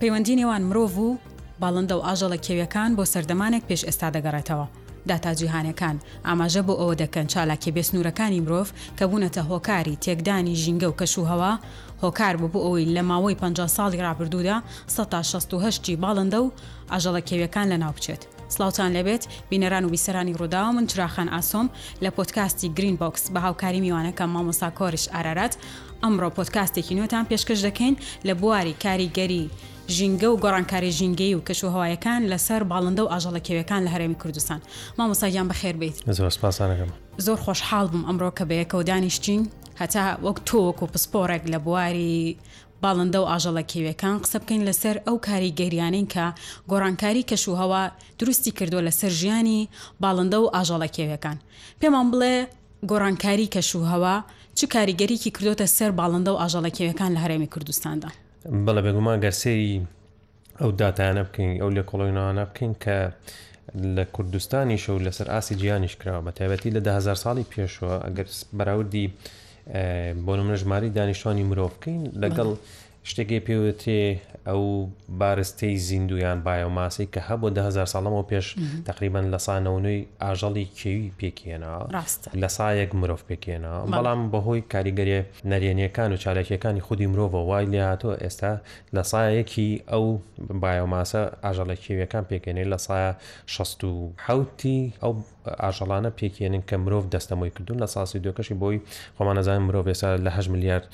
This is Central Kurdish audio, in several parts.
پەیوەندی نێوان مرۆڤ و باڵندە و ئاژەڵە کێویەکان بۆ سەردەمانێک پێش ئێستا دەگەڕێتەوە. داتا جیهانەکان ئاماژە بۆ ئەوە دەکەن چالاکیە بێسنوورەکانی مرۆڤ کە بوونەتە هۆکاری تێکدانی ژینگە و کەش و هەوا هۆکار بوو بۆ ئەوەی لە ماوەی 50 ساڵی رابردوودا 16 باڵندە و ئاژەڵە کێویەکان لەناو بچێت. سڵاوتان لێبێت بینەران و بیسەرانی ڕووداو من چراخان ئاسۆم لە پۆدکاستی گرین بۆکس بە هاوکاری میوانەکەم مامۆسا کۆرش ئارارات ئەمڕۆ پۆدکاستێکی نوێتان پێشکەش دەکەین لە بواری کاریگەری ژینگە و گۆڕانکاری ژینگەیی و کەشوهەوایەکان لەسەر باڵندە و ئاژەڵە کێویەکان لە هەرێمی کوردستان مامۆسا گیان بەخێر بیت زۆر سپاسان ئەکەم. زۆر خۆشحاڵ بووم ئەمڕۆ کە بەیەکەوە دانیشتین هەتا وەک تۆ وەکو پسپۆڕێک لە بواری باڵندە و ئاژەڵە کێویەکان قسە بکەین لەسەر ئەو کاریگەریانەی کە گۆڕانکاری کەش و هەوا دروستی کردوە لەسەر ژیانی باڵندە و ئاژەڵە کێویەکان پێمان بڵێ گۆڕانکاری کەش و هەوا چ کاریگەریکی کردوتە سەر باڵندە و ئاژەڵە کێویەکان لە هەرێمی کوردستاندا؟ بەڵێ بێگومان گەر سەیری ئەو داتایانە بکەین ئەو لێکۆڵینەوانە بکەین کە لە کوردستانیش و لەسەر ئاسی جیانیش کراوە بە تایبەتی لە دههزار ساڵی پێشوە ئەگەر بەراودی بۆ نمە ژماری دانیشتوانی مرۆڤکەین لەگەڵ شتێکی پێوتێ ئەو بارستەی زیندویان بایۆماسی کە هەبوو دههزار ساڵەمەوە پێش تقریبان لە سانەوەی ئاژەڵی کێوی پێکێنا لە سایەک مرۆڤ پێکێنا بەڵام بەهۆی کاریگەری نەرێنیەکان و چالاکیەکانی خودی مرۆڤ وای لێهاتۆ ئێستا لە سایە یەکی ئەو بایۆماسە ئاژەڵە کێویەکان پێکێنێ لە سایە شەست و حەوتی ئەو ئاژەڵانە پێکێنن کە مرۆڤ دەستەمۆی کردوون لە ساسی دوێکەشی بۆی خۆمان نەزانین مرۆڤ ئێستا لە هەشت ملیارد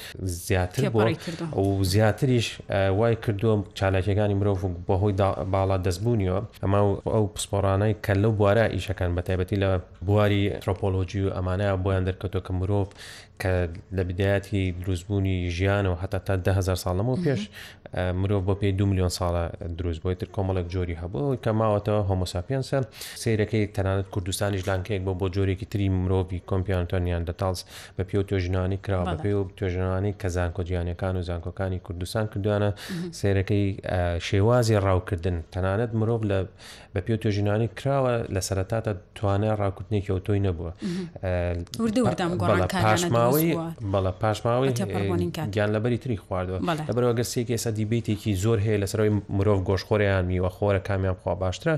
زیاتر بۆ تێپەڕی کردووە و زیاتریش ئە، وای کردووە چالاکیەکانی مرۆڤ بەهۆی دا باڵا دەستبوونیەوە ئەما و ئەو پسپۆڕانەی کە لەو بوارە ئیشەکەن بە تایبەتی لە بواری ترۆپۆلۆجی و ئەمانە بۆیان دەرکەوتووە کە مرۆڤ کە لە بدایەتی دروستبوونی ژیانەوە هەتا تا ده هزار ساڵ لەمەوە پێش مرۆڤ بۆ پێی دو میلیۆن ساڵە دروست بۆی تر کۆمەڵێک جۆری هەبوو کە ماوەتەوە هۆمۆساپیەنسە سیرەکەی تەنانەت کوردستانیش لانکەیەک بۆ بۆ جۆرێکی تری مرۆڤی کۆمپیانتۆنیان دەتاڵز بە پێ و توێژنانی کراوە بە پێ و توێژنانی کە زانکۆجییانەکان و زانکۆکانی کوردستان کردوانە سیرەکەی شێوازی ڕاوکردن تەنانەت مرۆڤ لە بە پێ توێژینانی کراوە لە سەرتاتا توانای ڕاکوتنێکی ئەو تۆی نەبووە پاشماوەی بەڵە پاشماوەی گیان لەبەری تری خواردوە لەبەرەوە گەر سێکی ئێستا دیبیتێکی زۆر هەیە لەسەرەوەی مرۆڤ گۆشخۆریان میوە خۆرە کامیان خوا باشترە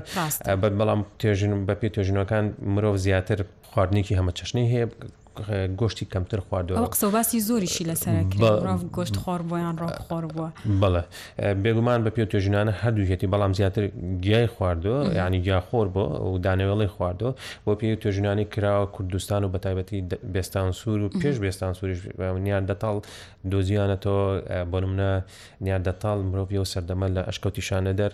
بەڵام توێژن بە پێ توێژنەکان مرۆڤ زیاتر خواردنێکی هەمەچەشنەی هەیە گۆشتی کەمتر خواردەوە قسە باسی زۆریشی لەسەر گۆشت خۆر بۆیان ڕۆ خۆر بووە بڵێ بێگومان بە پێ توێژینانە هەردووهێتی بەڵام زیاتر گیای خواردۆ ینی گیاخۆر بۆ و دانەوێڵی خواردۆ بۆ پێ توێژینانی کراوە کوردستان و بەتایبەتی بێستان سوور و پێش بێستان سووریش نیان دەتاڵ دۆزیانەتەوە بۆ منە نیان دەتاڵ مرۆڤ و سەردەمە لە ئەشکەوتی شانە دەر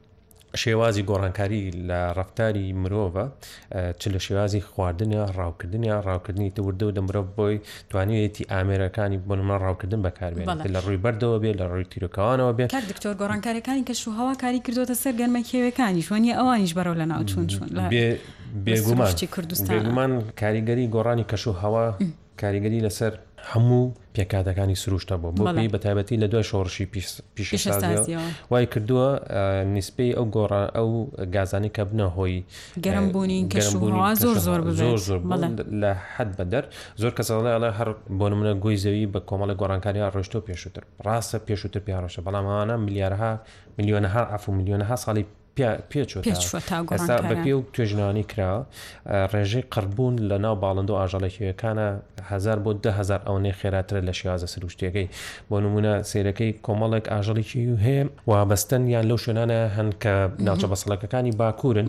شێوازی گۆڕانکاری لە ڕفتاری مرۆڤە چ لە شێوازی خواردنە ڕاوکردنە ڕاوکردنی تەوردە و دەمرۆڤ بۆی توانێتی ئامێرەکانی بنمە ڕاوکردن بەکاربێت لە ڕووی بەردەوە بێت لە ڕووی تیرۆکەوانەوە بێت دکتۆر گۆڕانکاریەکانی کەش و هەوا کاری کردوتە سەر گەرمە کێوەکانی شوێنی ئەوانیش بەرەو لە ناوچون چون بێگومان کوردستان کاریگەری گۆڕانی کەش و هەوا کاریگەری لەسەر هەموو پێکهاتەکانی سروشت هەبوو بۆ پێی بە تایبەتی لە دوای شۆڕشی پیشەسازی وای کردووە نیسپەی ئەو گۆڕا ئەو گازانی کە بنە هۆی گەرمبوونی گەشبوونەوە زۆر زۆر زۆر زۆر لە حد بەدەر زۆر کەسەڵێ ئەڵە هەر بۆ منە گوی زەوی بە کۆمەڵە گۆڕانکاری ڕۆشتۆ پێشووتر ڕاستە پێشووتر پێڕۆشە بەڵام ئەوانە ملیارها میلیۆنەها ئەف و میلیۆنەها ساڵی پێچوەتاگوڕستا بە پێ و توێژنانی کرا ڕێژەی قڕبوون لە ناو باڵند و ئاژەڵێکیەکانە هزار بۆ دههزار ئەوەی خێراترە لە شێوازە سروشتیەکەی بۆ نمونە سیرەکەی کۆمەڵێک ئاژەڵێکی هەیە وابەستن یان لەو شوێنانە هەن کە ناوچە بەسەڵەکەەکانی باکوورن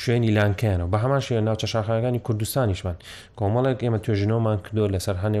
شوێنی لانکەیانەوە بە هەمان شوێن ناوچە شاخەکانی کوردستانیشمان کۆمەڵێک ئێمە توێژینەوەمان کردو لەسەر هەنێ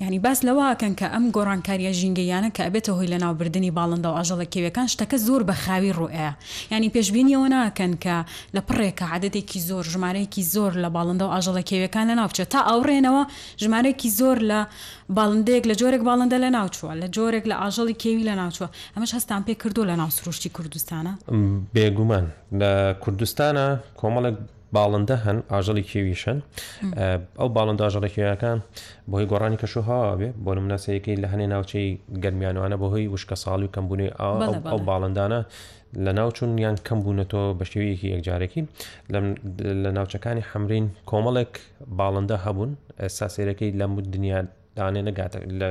یانی باس لەوە ئەکەن کە ئەم گۆڕانکاریە ژینگەییانە کە ئەبێتە هۆی لەناو بردنی باڵندەو ئاژەڵە کێویەکان شتەکە زۆر بە خاوی ڕوو ئەیا یانی پێشبینی ئەوە ناکەن کە لە پڕێکا عەدەدێکی زۆر ژمارەیەکی زۆر لە باڵندەو ئاژەڵە کێویەکان لەناو بچێت تا ئاوڕێنەوە ژمارەیەکی زۆر لە باڵندەیەک لە جۆرێک باڵندە لەناو چووە لە جۆرێک لە ئاژەڵی کێوی لەناو چووە ئەمەش هەستان پێ کردووە لەناو سروشتی کوردستانا؟ بێگومان لە کوردستانا کۆمەڵێک. باڵندە هەن ئاژەڵی کێویشن ئەو باڵندە ئاژەڵە کێویەکان بۆی گۆڕانی کەش و هاوا بێ بۆ مناسەیەکەی لە هەنێ ناوچەی گەرمیانوانە بەهۆی وشکە ساڵی و کەمبوونی ئەو باڵندانە لە ناوچون یان کەم بوونەتەوە بە شێوەیەکی یەکجارێکی لە ناوچەکانی حەمرین کۆمەڵێک باڵندە هەبوون ئێستا سێرەکەی لە دنیا دانێ نەگاتە لە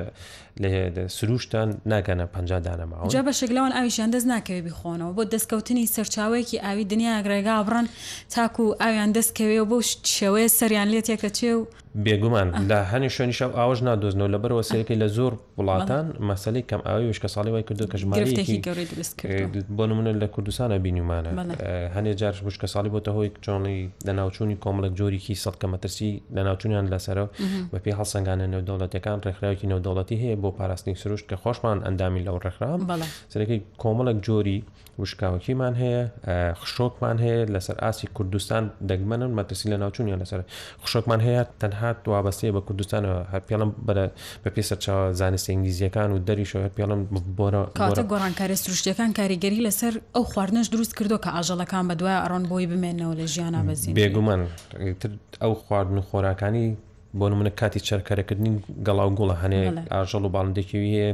سروشتان ناگەنە پ دانە ماوە جا بەشێک لەوان ئاویشیان دەست ناکەوێ بیخۆنەوە بۆ دەستکەوتنی سەرچاوەیەکی ئاوی دنیایەک ڕێگا بڕن تاکو ئاویان دەستکەوێ و بۆ شێوەیە سەریان لێت یەکەچێ و بێگومان لە هەنی شوێنیشە ئاوش نادۆزنەوە لە بەرەوە سەرەکەی لە زۆر وڵاتان مەسلی کەم ئاوی وشکە ساڵی وای کردو کە ژمارەیەکی بۆ نمونە لە کوردستانە بینیمانە هەنێ جار وشکە ساڵی بۆتە هۆی جۆنی لەناوچوونی کۆمەڵێک جۆریکی سەد کە مەترسی لەناوچوونیان لەسەر و بەپی هەڵسەنگانە نێودەوڵەتەکان ڕێکخراوی نێودەوڵەتی هەیە بۆ پاراستنی سروشت کە خۆشمان ئەندامی لەو ڕێکخرا سەرەکەی کۆمەڵێک جۆری وشکاوەکیمان هەیە خشۆکمان هەیە لەسەر ئاسی کوردستان دەگمەنن مەترسی لە ناوچوونیان لەسەر خوشکمان هەیە تەنها وابەستەیە بە کوردستانەوە هەر پێڵم بەرە بە پێ سەرچاوە زانستە ئینگلیزیەکان و دەریشەوە هەر پێڵم بۆرە کاتە گۆڕانکارە سروشتیەکان کاریگەری لەسەر ئەو خواردنەش دروست کردو کە ئاژەڵەکان بە دوای ئەڕۆن بۆی بمێنەوە لە ژیانا بەزین بێگومان ئەو خواردن و خۆراکانی بۆ منە کاتی چەرکەرەکردنی گەڵاو گوڵە هەنێ ئاژەڵ و باڵندەکیوی هەیە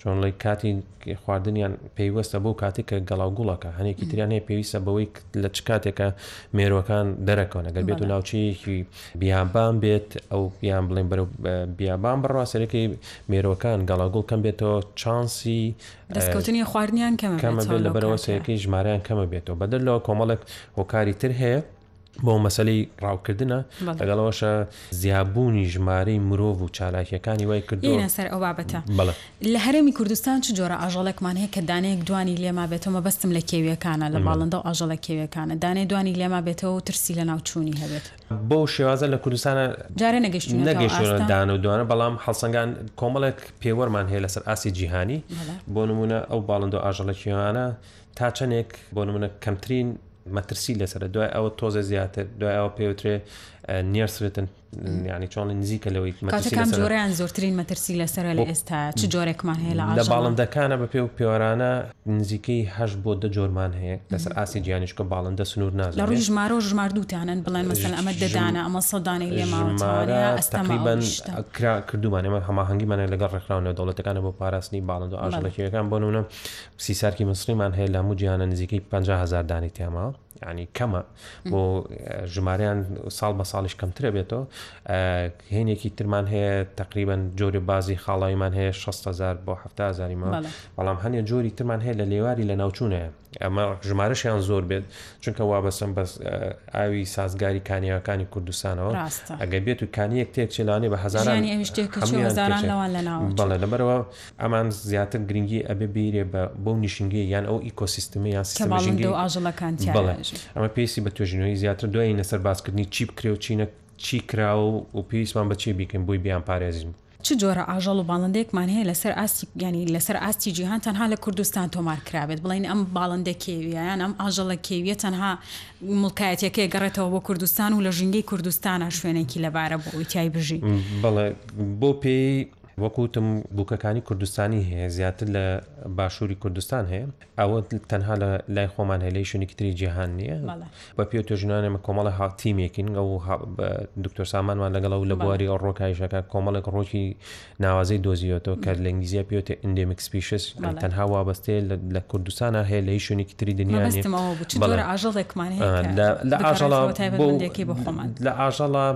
چۆنڵی کاتی خواردنیان پێیوەستە بۆ کاتێک کە گەڵاو گوڵەکە هەنێکی تریان هەیە پێویستە بەوەی لە چ کاتێکە مێرۆکان دەرەکەونە گەر بێت و ناوچەیەکی بیابان بێت ئەو یان بڵێن بەرە بیابان بڕوا سەرەکەی مێرۆکان گەڵاگوڵ کەم بێتەوە چانسی دەستکەوتنی خواردنیان کەمە کەمە بێت لە بەرەوە سەرەکەی ژمارەیان کەمە بێتەوە بەدەر لەوە کۆمەڵک هۆکاری تر هەیە بۆ مەسلەی ڕاوکردە لەگەڵەوەشە زیابوونی ژمارەی مرۆڤ و چالاکیەکانی وای کردوە سەر ئەو بابەتە لە هەرێمی کوردستان چ جۆرە ئاژەڵێکمان هەیە کە دانەیەک دوانی لێما بێتەوە مەبەستم لە کێویەکانە لە باڵندە و ئاژەڵە کێویەکانە دانێ دوانی لێما بێتەوە و ترسی لە ناوچوونی هەبێت بۆ شێوازە لە کوردستانە جارە نەگەشت نەگەشتە دان و دوانە بەڵام هەڵسەنگان کۆمەڵێک پێوەرمان هەیە لەسەر ئاسی جیهانی بۆ نمونە ئەو باڵندە ئاژەڵە کێوانە تا چەندێک بۆ نمونە کەمترین مەترسی لەسرە دوای ئەوە تۆزە زیاتر دوای ئەوە پێوترێ نیرسرتن ینی چۆن نزیکە لەوەی زۆریان زۆرترین مەترسی لەسەر لە ئێستا چ جۆرێکمان هەیە لە باڵندەکانە بە پێ و پێوەرانە نزیکەی هەش بۆ دە جۆرمان هەیە لەسەر ئاسی گیانیشکە باڵندە سنوور ناز لە ڕژ مارۆ ژماردووتانن بڵێن مەسەل ئەمە دەدانە ئەمە سەدانەی لێماوەمارە ئەستەمەبن کرا کردومانێمە هەماهنگگیمانە لەگەڵ ڕێکخراونە دەوڵەتەکانە بۆ پاراستنی باڵند و ئاژەڵەکیەکان بۆ نونە سیسارکی میسریمان هەیە لە هەموو جیهانە نزیکەی 50 هزار دانی تێما ینی کەمە بۆ ژماریان ساڵ بە ساڵیش کەمترە بێتەوە هێنێکی ترمان هەیە تقریبان جۆری بازی خاڵاییمان هەیە 6هزار بۆ هزاریمە بەڵام هەنێ جۆری ترمان هەیە لە لێواری لە ناوچوونەیە ئەمە ژمارەشیان زۆر بێت چونکە وا بەسم بەس ئاوی سازگاری کانیەکانی کوردستانەوە ئەگەر بێت و کانیەک تێک چێلانێ بە هزاران بەڵێ لەبەرەوە ئەمان زیاتر گرنگی ئەبێ بیرێ بە بەو نیشنگەی یان ئەو ئیکۆسیستمی یان سیستمی ژینگەی ئاژەڵەکان بەڵێ ئەمە پێویستی بە توێژینەوەی زیاتر دوای نەسەر باسکردنی چی بکرێ و چینە چی کراوە و پێویستمان بە چی بیکەین بۆی بیان پارێزین چ جۆرە ئاژەڵ و باڵندەیەکمان هەیە لەسەر ئاستی گیانی لەسەر ئاستی جیهان تەنها لە کوردستان تۆمار کرابێت بڵین ئەم باڵندە کێویان ئەم ئاژەڵە کێویە تەنها مڵکایەتەکەی گەڕێتەوە بۆ کوردستان و لە ژینگەی کوردستانە شوێنێکی لەبارە بۆ ئەویتیای بژی بڵێ بۆ پێی وەک وتم بوکەکانی کوردستانی هەیە زیاتر لە باشووری کوردستان هەیە ئەوە تەنها لە لای خۆمان هەیە لە شوێنێکی تری جیهان نییە بە پێ تۆژنانێمە کۆمەڵە هاڵ تیمێکین ئەو دکتۆر سامانمان لەگەڵ و لە بواری ئەو ڕۆکایشەکە کۆمەڵێک ڕۆکی ناوازەی دۆزیەوە کە لە ئینگلیزیە پێوتە ئەندێمیک سپیشس تەنها وابەستێ لە کوردستانە هەیە لە شوێنێکی تری دنیا ئاژەڵێکمان لە ئاژەڵە بۆ لە ئاژەڵە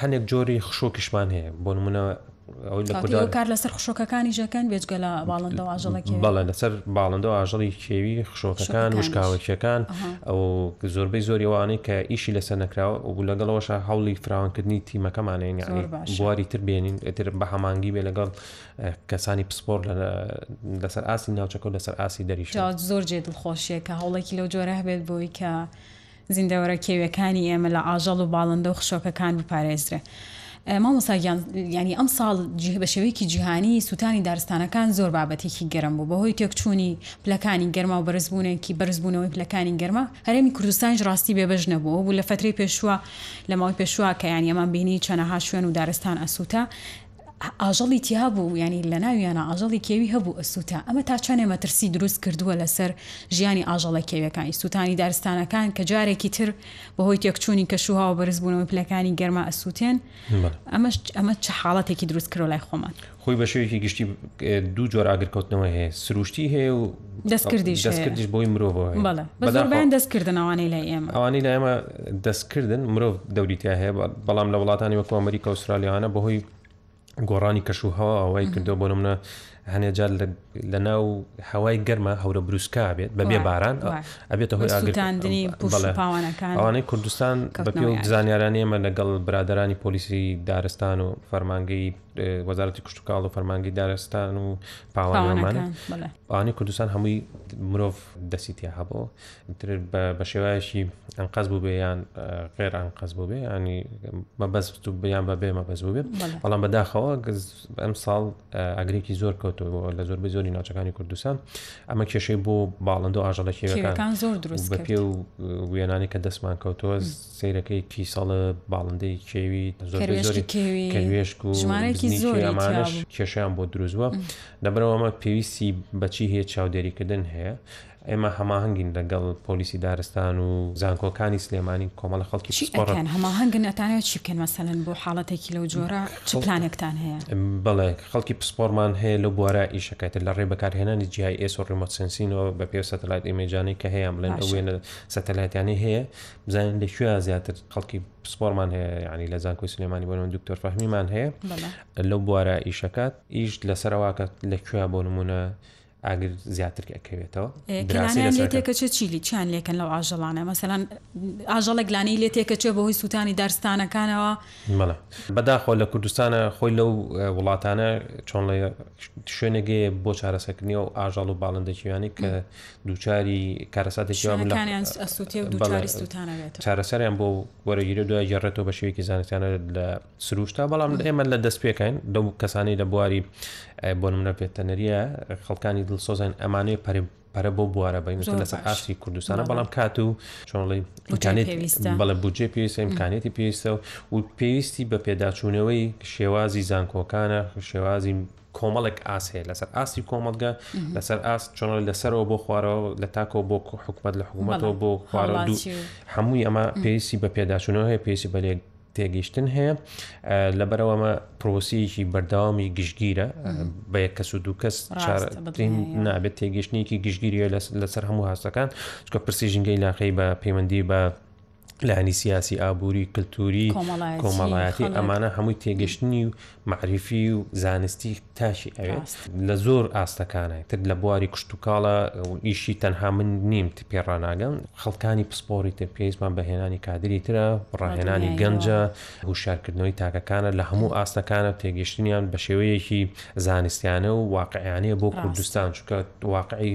هەنێک جۆری خشۆکیشمان هەیە بۆ نمونە کار لەسەر خشۆکەکانی ژەکەن بێجگە لە باڵندە ئاژەڵکی بەڵێ لەسەر باڵندە و ئاژەڵی کێوی خشۆکەکان وشکاوەکیەکان ئەو زۆربەی زۆریوانەی کە ئیشی لەسەر نەکراوە و لەگەڵەوەش هەوڵی فراوانکردنی تیمەکەمانێن بواری تر بێنین ئەتر بە هەمانگی بێ لەگەڵ کەسانی پسپۆر لەسەر ئاسی ناوچەکە و لەسەر ئاسی دەریش زۆر جێ دڵخۆشیە کە هەوڵێکی لەو جۆرە هەبێت بۆی کە زیندەوەرە کێویەکانی ئێمە لە ئاژەڵ و باڵندە و خشۆکەکان بپارێزرێ. مامۆستا گیان یانی ئەمساڵ بە شێوەیەکی جیهانی سووتانی دارستانەکان زۆر بابەتێکی گەرم بوو بەهۆی تێکچوونی پلەکانی گەرما و بەرزبوونێکی بەرزبوونەوەی پلەکانی گەرما هەرێمی کوردستانیش ڕاستی بێبەش نەبوو ئەوە بوو لە فەترەی پێشووە لە ماوەی پێشووە کە یانی ئەمان بینی چەنەها شوێن و دارستان ئەسووتا ئاژەڵی تیا بوو ینی لە ناویانە ئاژەڵی کێوی هەبوو ئەسووتا ئەمە تا چەنێ مەترسی دروست کردووە لەسەر ژیانی ئاژەڵە کێویەکانی سووتانی دارستانەکان کە جارێکی تر بەهۆی تێکچوونی کەشوهاوە بەرزبوونەوەی پلەکانی گەرما ئەسووتێن ئەمەش ئەمە چ حاڵەتێکی دروست کرۆ لای خۆمان خۆی بە شێوێکی گشتی دوو جۆر ئاگرکەوتنەوە هەیە سروشتی هەیە و دەستکردیش هەیە. دەستکردیش بۆی مرۆڤەوە هەیە. بەڵێ. بە بەداخەوە. زۆربەیان دەستکردن ئەوانەی لای ئێمە. ئەوانەی لای ئێمە دەستکردن مرۆڤ دەوری تیا هەیە بە- بەڵام لە وڵاتانی وەکو ئەمریکا و ئوسترالیاوانە بەهۆی گۆڕانی کەش و هەوا ئەوەی کردو بۆ نمونە هەنێ جار لە- لە ناو هەوای گەرما هەورە بروسکا بێت بەبێ وایە، باران ئە- وایە. ئەبێتە هۆی بە ئاگر سووتاندنی پوش و بەڵێ. پاوانەکان. ئەوانەی کوردستان کەوتنەوەی بەپێی ئاگر. زانیارانی ئێمە لەگەڵ برادەرانی پۆلیسی دارستان و فەرمانگەی وەزارەتی کشتتوکاڵ و فەرمانگەی دارستان و پاوانەکان ئانی کوردستان هەمووی مرۆڤ دەسی تیا هەبوو بە شێوایەکی ئەنقەز بوو بێیان غێر ئەنقەز بوو بێ ینی مەبەست و بیان بە بێ مەبەز بوو بێ بەڵام بەداخەوە ئەم ساڵ ئەگرێکی زۆر کەوتەوە لە زۆر بە زۆری ناوچەکانی کوردستان ئەمە کێشەی بۆ باڵندۆ ئاژەڵەکیەکان زۆر دروست بە پێ و وێنانی کە دەستمان کەوتۆز سەیرەکەی کیسەڵب، باڵندەی کێوی، زۆربەی زۆری کەروێشک و بزنی کێوی ئەمانەش کێشەیان بۆ دروست بووە، لەبەرەوە ئەمە پێویستی بەچی هەیە چاودێریکردن هەیە، ئێمە هەماهەنگین لەگەڵ پۆلیسی دارستان و زانکۆکانی سلێمانی کۆمەڵە خەڵکی پسپۆڕن هەماهەنگن ئەتانەوێت چی بکەن مەسەلەن بۆ حاڵەتێکی لەو جۆرە چ پلانێکتان هەیە؟ بەڵێ خەڵکی پسپۆڕمان هەیە لەو بوارە ئیشەکەێتە لە ڕێ بەکارهێنانی جیای ئێس و ڕیمۆت سنسینەوە بە پێ سەتەلایت ئێمەجانەی کە هەیە بڵێن ئەوێنە سەتەلایتیانی هەیە بزانین لە کوێیان زیاتر خەڵکی پسپۆرمان هەیە یعنی لە زانکۆی سلێمانی بۆنەوە دکتۆر فەهمیمان هەیە لەو بوارە ئیشەکات ئیش لەسەرواکە لە کوێ بۆ نمونە ئاگر زیاتر ئەکەوێتەوە تێکەچە چیلی چیان لێکن لەو ئاژەڵانە مەسەلاەن ئاژەڵێک لانی لێ تێکەچێ بۆ هۆی سووتانی دارستانەکانەوە مەڵە بەداخۆ لە کوردستانە خۆی لەو وڵاتانە چۆن شوێنێگەیە بۆ چارەسەکردنی و ئاژەڵ و باڵندەکییانی کە دووچاری کارەساتێکی وا بوو لە- شوێنەکانیان ئەسووتێ و دووچاری بەڵێ. سووتان ئەبێتەوە. چارەسەریان بۆ وەرەگیری و دوای گێڕێتەوە بە شێوەیەکی زانستیانە لە سرووشتا، بەڵام ئێمە لە دەستپێکین لەو کەسانەی لە بواری ئە، بۆ نمونە ڤێتەنەرییە، خەڵکانی دڵسۆزین ئەمانەیە پەرە پەرە بەو بوارە بەین زۆر لەسەر باش. ئاستی کوردستانە، بەڵێ. بەڵام کات و چۆن بڵێی بودجەی ئیمکانیت پێویستە. بەڵێ بودجەی پێویستە ئیمکانیەتی پێویستە و و پێویستی بە پێداچوونەوەی شێوازی زانکۆکانە شێوازی کۆمەڵێک ئاست هەیە لەسەر ئاستی کۆمەڵگە لەسەر ئاست چۆن لە سەرەوە بۆ خوارەوە لە تاکەوە بۆ حکوومەت لە حکوومەتەوە بۆ خوارەوە دوو هەمووی ئەمە پێویستی بە پێداچوونەوە هەیە پێویستی بە لێک تێگەیشتن هەیە لەبەرەوەمە پرۆسیەکی بەردەوامی گشتگیرە بە یەک کەس و دوو کەس چارترین نابێت تێگەشتنیکی گشتگیری لەسەر هەموو هاستەکان چکە پرسی ژنگەی لاقی بە پەیوەندی بە لانی سیاسی ئابووری کللتوری کۆمەڵایەتی ئەمانە هەمووی تێگەشتنی و معریفی و زانستی تاشی ئەوێت لە زۆر ئاستەکانە تر لە بواری کشتتوکاڵە ئیشی تەنها من نیم پێڕناگەم خەڵکانی پسپۆری تر پێیسمان بەهێنانی کادری ترە ڕاهێنانی گەنجە هوشارکردنەوەی تاکەکانە لە هەموو ئاستەکانە تێگەشتنیان بە شێوەیەکی زانستیانە و واقعیانەیە بۆ کوردستان چکە واقعی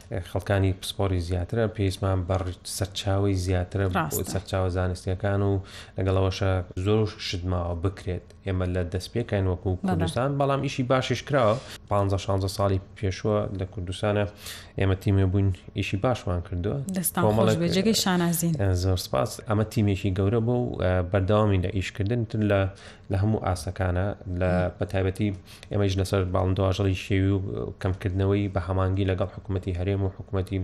خەڵکانی پسپۆری زیاترە پێیسمان بە سەرچاوی زیاترە سەرچاوە زانستیەکان و لەگەڵەوەشە زۆر شتماوە بکرێت ئێمە لە دەست پێکەین وەکو کوردستان بەڵام ئیشی باشیش کراوە 15 ساڵی پێشوە لە کوردستانە ئێمە تیمێ بووین ئیشی باشمان کردووە دەستانجێگەی شانازین زۆر سپاس ئەمە تیمێکی گەورە بۆ و بەردەوامی لە ئیشکردن تر لە لە هەموو ئاسەکانە لە بەتایبەتی ئێمەیش لەسەر باڵندە ئاژەڵی شێوی و کەمکردنەوەی بە هەمانگی لەگەڵ حکوومەتتی هەرێم و حکوومەتتی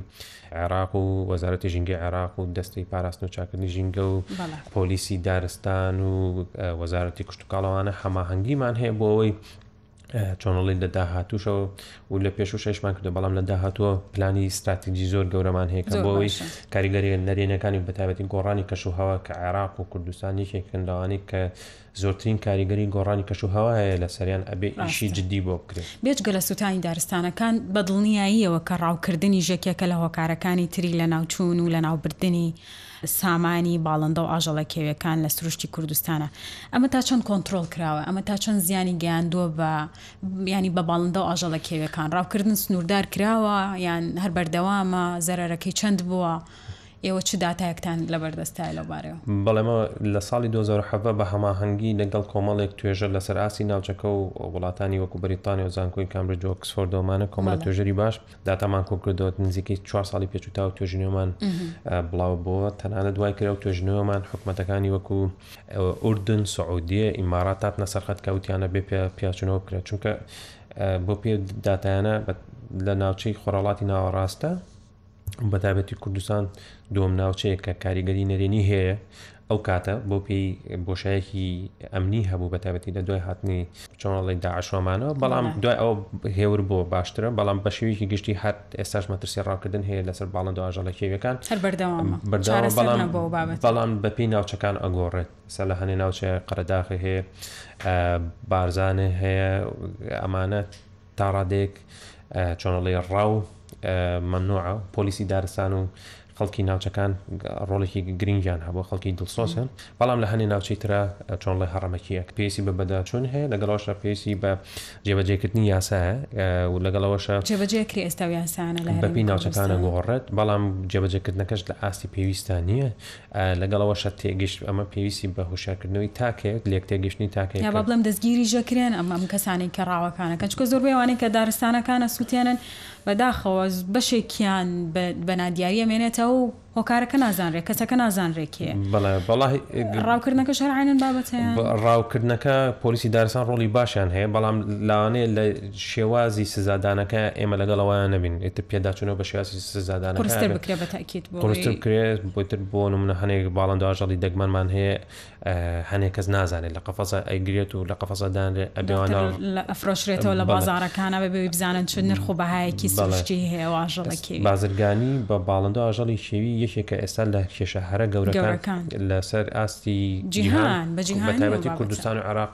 عێراق و وەزارەتی ژینگە عێراق و دەستی پاراستن و چاکردنی ژینگە و پۆلیسی دارستان و وەزارەتی کوشتتوکاڵەوانە هەماهەنگیمان هەیە بۆ ئەوەی چۆنڵی لە داهاتوشەوە و لە پێش و شەشمان کردو بەڵام لە داهاتوە پلانی استراتیجی زۆر گەورەمان هەیە کە بۆەوەی کاریگەری نەرێنەکانی بەتابەتی گۆڕانی کەش و هەوا کە عێراق و کوردستان یەکێکن لەوانی کە زۆرترین کاریگەری گۆڕانی کەشوهەوا هەیە لەسەریان ئەبێ ئیشی جدی بۆ بکرێ. بێجگە لە سوتانی دارستانەکان، بەدڵنیاییەوە کە ڕاوکردنیش یەکێکە لە هۆکارەکانی تری لەناوچوون و لەناوبردنی سامانی باڵندە و ئاژەڵە کێویەکان لە سروشتی کوردستانا. ئەمە تا چەند کۆنترۆڵ کراوە؟ ئەمە تا چەند زیانی گەیاندووە بە یانی بە باڵندە و ئاژەڵە کێویەکان؟ ڕاوکردن سنوردار کراوە یان هەر بەردەوامە؟ زەرەرەکەی چەند بووە؟ ئێوە چ داتایەکتان لەبەردەستایە لەو بارەیەوە؟ بەڵێ مە لە ساڵی دوو هەزار و حەڤدە بە هەماهەنگی لەگەڵ کۆمەڵێک توێژەر لەسەر ئاستی ناوچەکە و وڵاتانی وەکو بەریتانیا و زانکۆی کامبرج و ئۆکسفۆرد و ئەمانە کۆمەڵە توێژەری باش داتامان کۆکردەوە نزیکەی چوار ساڵی پێچووتاو توێژینەوەمان بڵاو بۆوە تەنانە دوای کرا و توێژنەوەمان حکومەتەکانی وەکو ئوردن سعودیە ئیمارات هاتنە سەرخەت کەوتیانە بێ پیاچونەوە بکرێت چونکە بۆ پێ داتایانە لە ناوچەی خۆراڵاتی ناوەڕاستە بەتابەتی کوردستان دووەم ناوچەیە کە کاریگەری نەرێنی هەیە ئەو کاتە بۆ پێی بۆشایەکی ئەمنی هەبوو بەتابەتی لە دوای هاتنی چۆنڵی داعشۆمانەوە بەڵام دوای ئەو هێور بۆ باشترە بەڵام بە شێویکی گشتی هەر ئێستاش مەترسی ڕاکردن هەیە لەسەر باڵە دواژەڵە کێویەکان هەر بەردەوام بەڵام بەپی ناوچەکان ئەگۆڕێت سە لە هەنێ ناوچە قەرەداخی هەیە بارزانە هەیە ئەمانە تا ڕادەیەک چۆن ئەڵێ ڕا و مەمنوعە پۆلیسی دارستان و خەڵکی ناوچەکان ڕۆڵێکی گرنگیان هەبوو خەڵکی دڵسۆسن بەڵام لە هەنێ ناوچەی ترە چۆنڵێ هەڕەمەکیە پێسی بە بەداچوون هەیە لەگەڵەوەشە پێسی بە جێبەجێکردنی یاسایە و لەگەڵەوەشە جێبەجێکری ئێستا یاسانە لە بەپی ناوچەکانە گۆڕێت بەڵام جێبەجێکردنەکەش لە ئاستی پێویستان نییە لەگەڵ ئەوەشا تێگەیشت ئەمە پێویستی بە هۆشیارکردنەوەی تاک هەیە و لێک تێگەیشتنی تاک هەیە یا با کە بڵێم دەستگیریش دەکرێن ئەم ئەم کەسانەی کە ڕاوەکانەکەن چونکە زۆربەی ئەوانەی کە دارستانەکان ئەسووتێنن بەداخەوە ز- بەشێکیان بە بە نادیاری ئەمێنێتەوە و هۆکارەکە نازانرێ کەسەکە نازانرێ کێیە بەڵێ وەڵاهی گ- ڕاوکردنەکەش هەر عەینەن بابەتەیان؟ ب- ڕاوکردنەکە پۆلیسی دارستان ڕۆڵی باشیان هەیە بەڵام لاوانەیە لە شێوازی سزادانەکە ئێمە لەگەڵ ئەوەیان نەبین ئیتر پێداچوونەوە بە شێوازی سزادانەکە قورستر ئەبێت بکرێ بە تاکید بۆ قورستر ئەوەی بکرێت بۆ تر بۆ نمونە هەنێک باڵندە ئاژەڵی دەگمەنمان هەیە ئە، هەنێک کەس نازانێت لە قەفەزا ئەیگرێت و لە قەفەزا دانرێت ئەبێ ئەوان دواتر ناو لە ئەفرۆشرێتەوە لە بەڵێ بازاڕەکان ئەبێ بێ بزانن چ نرخ و بەهایەکی بەڵێ سروشتی هەیە و ئاژەڵە کێوی بازرگانی بە باڵندە و ئاژەڵی کێوی یەکێکە ئێستا لە کێشە هەرە گەورەکان گەورەکان لەسەر ئاستی جیهان جیهان بە جیهانیەوە بەتایبەتی بابەتە کوردستان و عێراق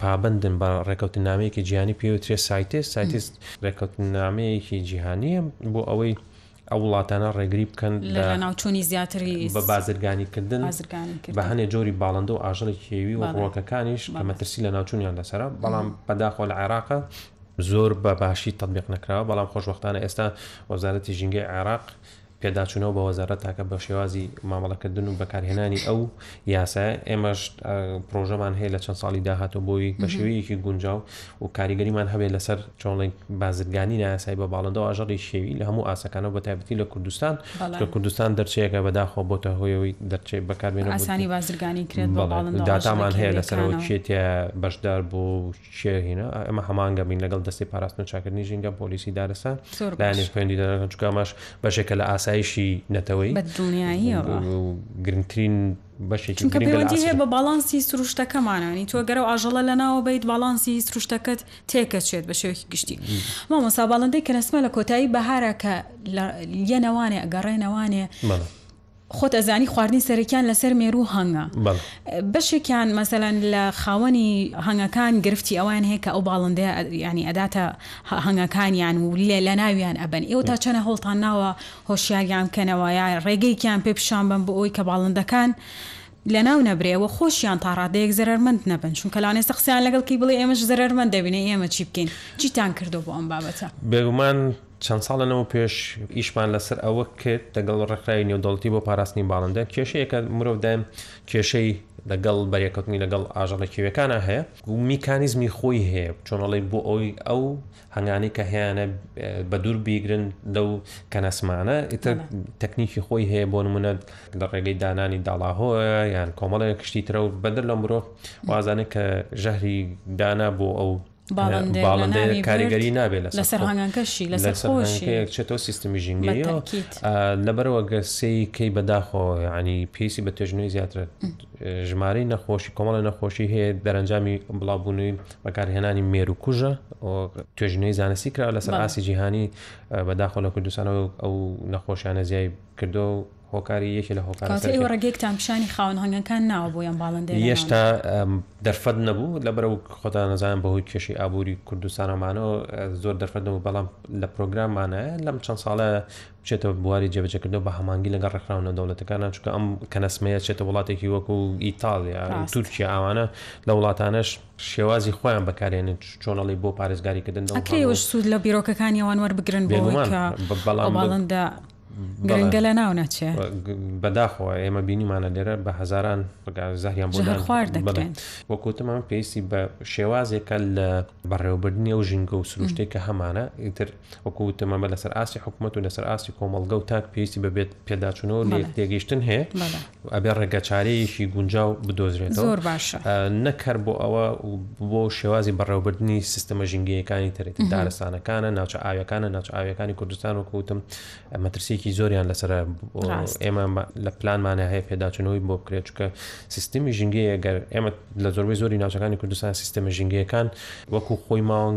پابەندن بە ڕێکەوتنامەیەکی جیهانی پێوترێ سایتێس سایتێس ڕێکەوتنامەیەکی جیهانیە بۆ ئەوەی ئەو وڵاتانە ڕێگری بکەن لە ناوچوونی زیاتری بە بازرگانی کردن بە هەنێ جۆری باڵندە و ئاژەڵی کێوی و ڕۆکەکانیش کە مەترسی لە ناوچوونیان لەسرە بەڵام بەداخۆ لە عێراقە زۆر بە باشی تەبیق نەکراوە بەڵام خۆشببختانە ئێستا وەزارەتی ژینگەی عێراق پێداچوونەوە بە وەزارەت تاکە بە شێوازی مامەڵەکردن و بەکارهێنانی ئەو یاسایە ئێمەش پرۆژەمان هەیە لە چەند ساڵی داهاتۆ بۆی بە شێوەیەکی گونجاو و کاریگەریمان هەبێت لەسەر چۆنڵێک بازرگانی ناسای بە باڵندەوە ئاژەڵی شێوی لە هەموو ئاسەکانە بە تایبەتی لە کوردستان کە کوردستان دەرچەیەەکە بەداخۆ بۆتە هۆیەوەی دەرچێ بەکاربێنەوەسانی بازرگانی کرێت بەڵێ داتامان هەیە لەسەرەوە چێتە بەشدار بۆ شیرینە، ئێمە هەماهەنگامین لەگەڵ دەستەی پاراستن و چاکردنی ژینگە، پۆلیسی دارستان، لایەنی خوێندی دەرەکان، چونکە ئەمەش بەشێکە لە ئاسایشی نەتەوەیی بەدڵنیاییەوە گرنگترین بەشێکی چونکە پەیوەندی هەیە بە باڵانسی سروشتەکەمانانی تۆ گەرەو ئاژەڵە لەناوە بەیت باڵانسی سروشتەکەت تێکەچێت بە شێوەیەکی گشتی مامۆسا باڵندەی کەنەسمە لە کۆتایی بەهارە کە لە یەنەوانێ ئەگەڕێنەوانێ خۆت ئەزانی خواردنی سەرەکیان لەسەر مێروو هەنگە بەڵێ. بەشێکیان مەسەلەن لە خاوەنی هەنگەکان گرفتی ئەوەیان هەیە کە ئەو باڵندەیە ئە یانی ئەداتە هە هەنگەکانیان و لێ لەناویان ئەبەن ئێوە تا چەند هەوڵتان ناوە هۆشیاریان بکەنەوە یا ڕێگەیەکیان پێ پیشان بەن بۆ ئەوەی کە باڵندەکان لەناو نەبرێ وە خۆشیان تا ڕادەیەک زەرەرمەند نەبن چونکە لەوانەیە سە قسەیان لەگەڵ کەی بڵێ ئێمەش زەرەرمەند دەبین ئەی ئێمە چی بکەین چیتان کردوە بۆ ئەم بابەتە؟ بێگومان. چەند ساڵ لەمەو پێش ئیشمان لەسەر ئەوە کرد لەگەڵ ڕێکخراوی نێودەوڵەتی بۆ پاراستنی باڵندە کێشەیە کە مرۆڤ دایم کێشەی لەگەڵ بەرێکەوتنی لەگەڵ ئاژەڵە کێویەکانە هەیە و میکانیزمی خۆی هەیە چۆنەڵی بۆ ئەوی ئەو هەنگانی کە هەیەە بە دوور بیگرن لەو کەنەسمانە ئیتر تەکنیکی خۆی هەیە بۆ نمونە لە ڕێگەی دانانی داڵاهۆ یان کۆمەڵێک کشتی ترە و بەدر لە مرۆڤ وازانێت کە ژەهری دانا بۆ ئەو باڵندەیە کاریگەری نابێت لەسەر هەنگەکەشی لەسەر خۆشیێکچێتەوە سیستمی ژینگەی لەبەرەوە گەسەی کەی بەداخۆ ینی پێسی بە تێژنەوەی زیاتر ژمارەی نەخۆشی کۆمەڵی نەخۆشی هەیە دەرەنجامی بڵاوبوونی بەکارهێنانی مێرو کوژە توێژنەوەی زانستی کرا لەسەر ئاسی جیهانی بەداخۆ لە کوردستانەوە ئەو نەخۆشیانە زیای کردو هۆکاری یەکێ لە هۆکارە کەواتە ئێوە ڕێگەیەکتان پیشانی خاوەن هەنگەکان ناوە بۆ یان باڵندەی لەناو هێشتا دەرفەت نەبوو لەبەرو خۆتان دەزانن بەهۆی کێشەی ئابووری کوردستانەمانەوە زۆر دەرفەت نەبوو بەڵام لە پرۆگراممانە لەم چەند ساڵە بچێتەوە بواری جێبەجەکردنەوە بە هەمانگی لەگەڵ ڕێکخراونە دەوڵەتەکانە چونکە ئەم کەنەسمەیە چێتە وڵاتێکی وەکو ئیتاڵیا ڕاست تورکیا ئەوانە لە وڵاتانەش شێوازی خۆیان بەکارێنن چۆنەڵی بۆ پارێزگاریکردن ئەکرێوەش سوود لە بیرۆکەکانی ئەوان وەربگرن بێگومان بەڵام باڵندە گرنگە لە ناو نەچێ بەداخەوە ئێمە بینیمانە لێرە بە هزاران زاریان بۆ خوار دەکرێن وەکوتمان پێویستی بە شێوازێکە لە بەڕێوەبردننی و ژینگە و سروشتێک کە هەمانە ئیتر وەکوتمەمە لەسەر ئاسی حکوومەت و لەسەر ئاسی کۆمەلگە و تاک پێویستی بەبێت پێداچوونەوە لە تێگەیشتن هەیە ئەبێ ڕێگەچارەیەکی گونجاو بدۆزرێتەوە، نەک هەر بۆ ئەوە بۆ شێوازی بەڕێوەبردنی سیستەمە ژینگەیەکانی ترێت دارستانەکانە ناوچە ئاویەکانە ناوچە ئاویەکانی کوردستان و کوتم مەترسیەکی زۆریان لەسەر ئێمە لە پلانمانە هەیە پێداچنەوەی بۆ بکرێت چکە سیستمی ژینگەیە گەر ئێمە لە زۆربەی زۆری ناوچەکانی کوردستان سیستەمە ژینگەکان وەکو خۆی ماون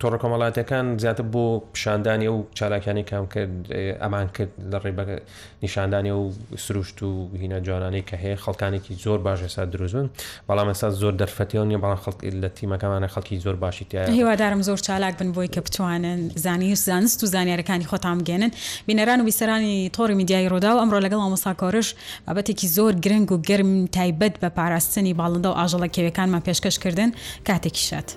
تۆڕە کۆمەڵاتیەکان زیاتر بۆ پیشاندانی ئەو چالاکیانی کام کرد ئەمان کرد لە ڕێ نیشاندانی و سروشت و هینە جوانانەی کە هەیە خەڵکانێکی زۆر باش ئێستا دروستن بەڵام ئێستا زۆر دەرفەتیەوە نیە بەڵام خەڵک لە تیمەکەمانە خەڵکی زۆر باشی تیا هیوادارم زۆر چالاک بن بۆی کە بتوانن زانی زانست و زانیارەکانی خۆتان بگەنن بینەران و بیسەرانی تۆڕی میدیایی ڕوودا و ئەمڕۆ لەگەڵ ئامۆسا کۆرش بابەتێکی زۆر گرنگ و گەرم تایبەت بە پاراستنی باڵندە و ئاژەڵە کێویەکانمان پێشکەش کردن کاتێکی شاد.